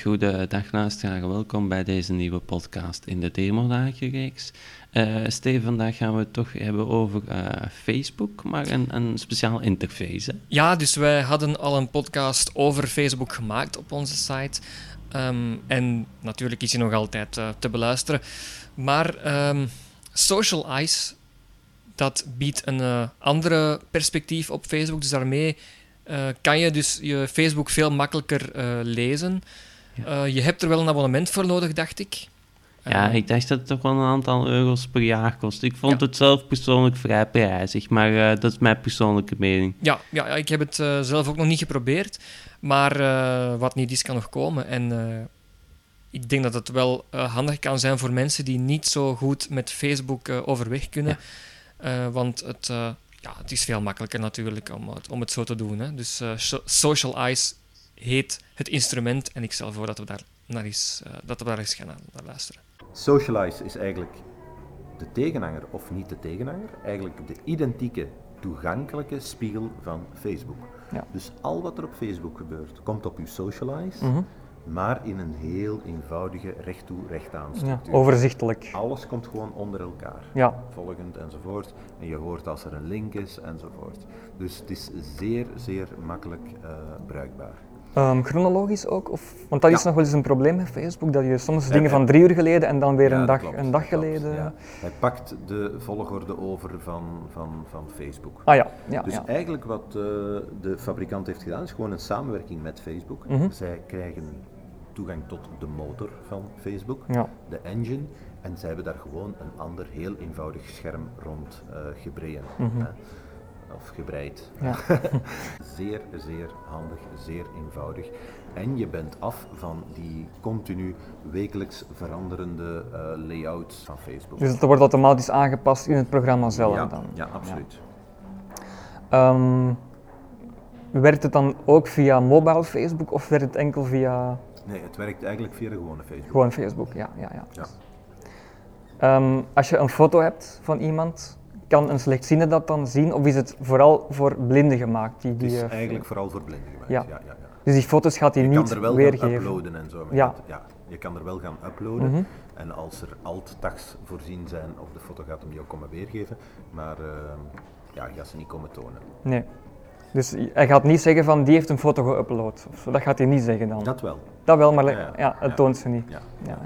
Goedendag luisteraar, welkom bij deze nieuwe podcast in de Demodagenreeks. Uh, Steven, vandaag gaan we het toch hebben over uh, Facebook, maar een, een speciaal interface. Hè? Ja, dus wij hadden al een podcast over Facebook gemaakt op onze site. Um, en natuurlijk is hij nog altijd uh, te beluisteren. Maar um, Social Eyes, dat biedt een andere perspectief op Facebook. Dus daarmee kan je dus je Facebook veel makkelijker lezen. Ja. je hebt er wel een abonnement voor nodig, dacht ik. Ja, ik dacht dat het toch wel een aantal euro's per jaar kost. Ik vond het zelf persoonlijk vrij prijzig, maar uh, dat is mijn persoonlijke mening. Ja, ja, ik heb het uh, zelf ook nog niet geprobeerd, maar uh, wat niet is, kan nog komen. En ik denk dat het wel handig kan zijn voor mensen die niet zo goed met Facebook overweg kunnen. Ja. want het, ja, het is veel makkelijker natuurlijk om het, om het zo te doen. Hè. Dus Social Eyes heet het instrument en ik stel voor dat we daar, naar eens, dat we daar eens gaan naar luisteren. Socialize is eigenlijk de tegenhanger, of niet de tegenhanger, eigenlijk de identieke toegankelijke spiegel van Facebook. Ja. Dus al wat er op Facebook gebeurt, komt op uw Socialize, mm maar in een heel eenvoudige recht toe, recht aan structuur. Ja, overzichtelijk. Alles komt gewoon onder elkaar, ja. volgend enzovoort. En je hoort als er een link is enzovoort. Dus het is zeer, zeer makkelijk uh, bruikbaar. Um, chronologisch ook? Of, want dat is nog wel eens een probleem met Facebook, dat je soms dingen van drie uur geleden en dan weer een, dag, een dag geleden... Ja. Hij pakt de volgorde over van, van, van Facebook. Ah ja. ja dus eigenlijk wat uh, de fabrikant heeft gedaan, is gewoon een samenwerking met Facebook. Mm -hmm. Zij krijgen toegang tot de motor van Facebook, de engine, en zij hebben daar gewoon een ander heel eenvoudig scherm rond uh, gebreden. Mm -hmm of gebreid. Ja. zeer, zeer handig, zeer eenvoudig. En je bent af van die continu wekelijks veranderende uh, layouts van Facebook. Dus dat wordt automatisch aangepast in het programma zelf ja, dan? Ja, absoluut. Ja. Um, werkt het dan ook via mobile Facebook of werkt het enkel via... Nee, het werkt eigenlijk via de gewone Facebook. Gewoon Facebook, ja. ja, ja. ja. Um, als je een foto hebt van iemand, kan een slechtziende dat dan zien? Of is het vooral voor blinden gemaakt? Die, die, het is uh, eigenlijk vooral voor blinden gemaakt, ja. ja, ja, Dus die foto's gaat hij niet weergeven? Je kan er wel gaan uploaden en zo. Ja. ja. Je kan er wel gaan uploaden. Mm -hmm. En als er alt-tags voorzien zijn op de foto, gaat hem die ook komen weergeven. Maar uh, ja, je gaat ze niet komen tonen. Nee. Dus hij gaat niet zeggen van die heeft een foto geüpload. Dat gaat hij niet zeggen dan? Dat wel. Dat wel, maar ja, ja het toont ze niet. Ja. ja,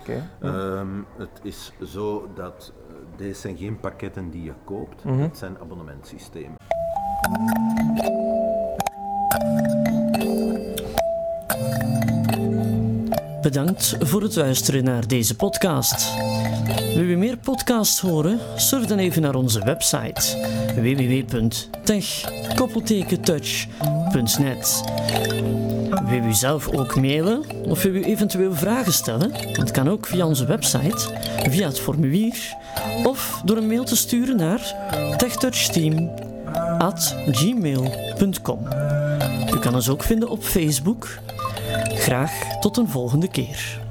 Oké. Okay. Um, het is zo dat deze zijn geen pakketten die je koopt, mm -hmm. het zijn abonnementsystemen. Bedankt voor het luisteren naar deze podcast. Wil je meer podcasts horen? Surf dan even naar onze website www.tech-touch.net. Wil u zelf ook mailen of wil u eventueel vragen stellen? Dat kan ook via onze website, via het formulier of door een mail te sturen naar techtouchteam.gmail.com. U kan ons ook vinden op Facebook. Graag tot een volgende keer.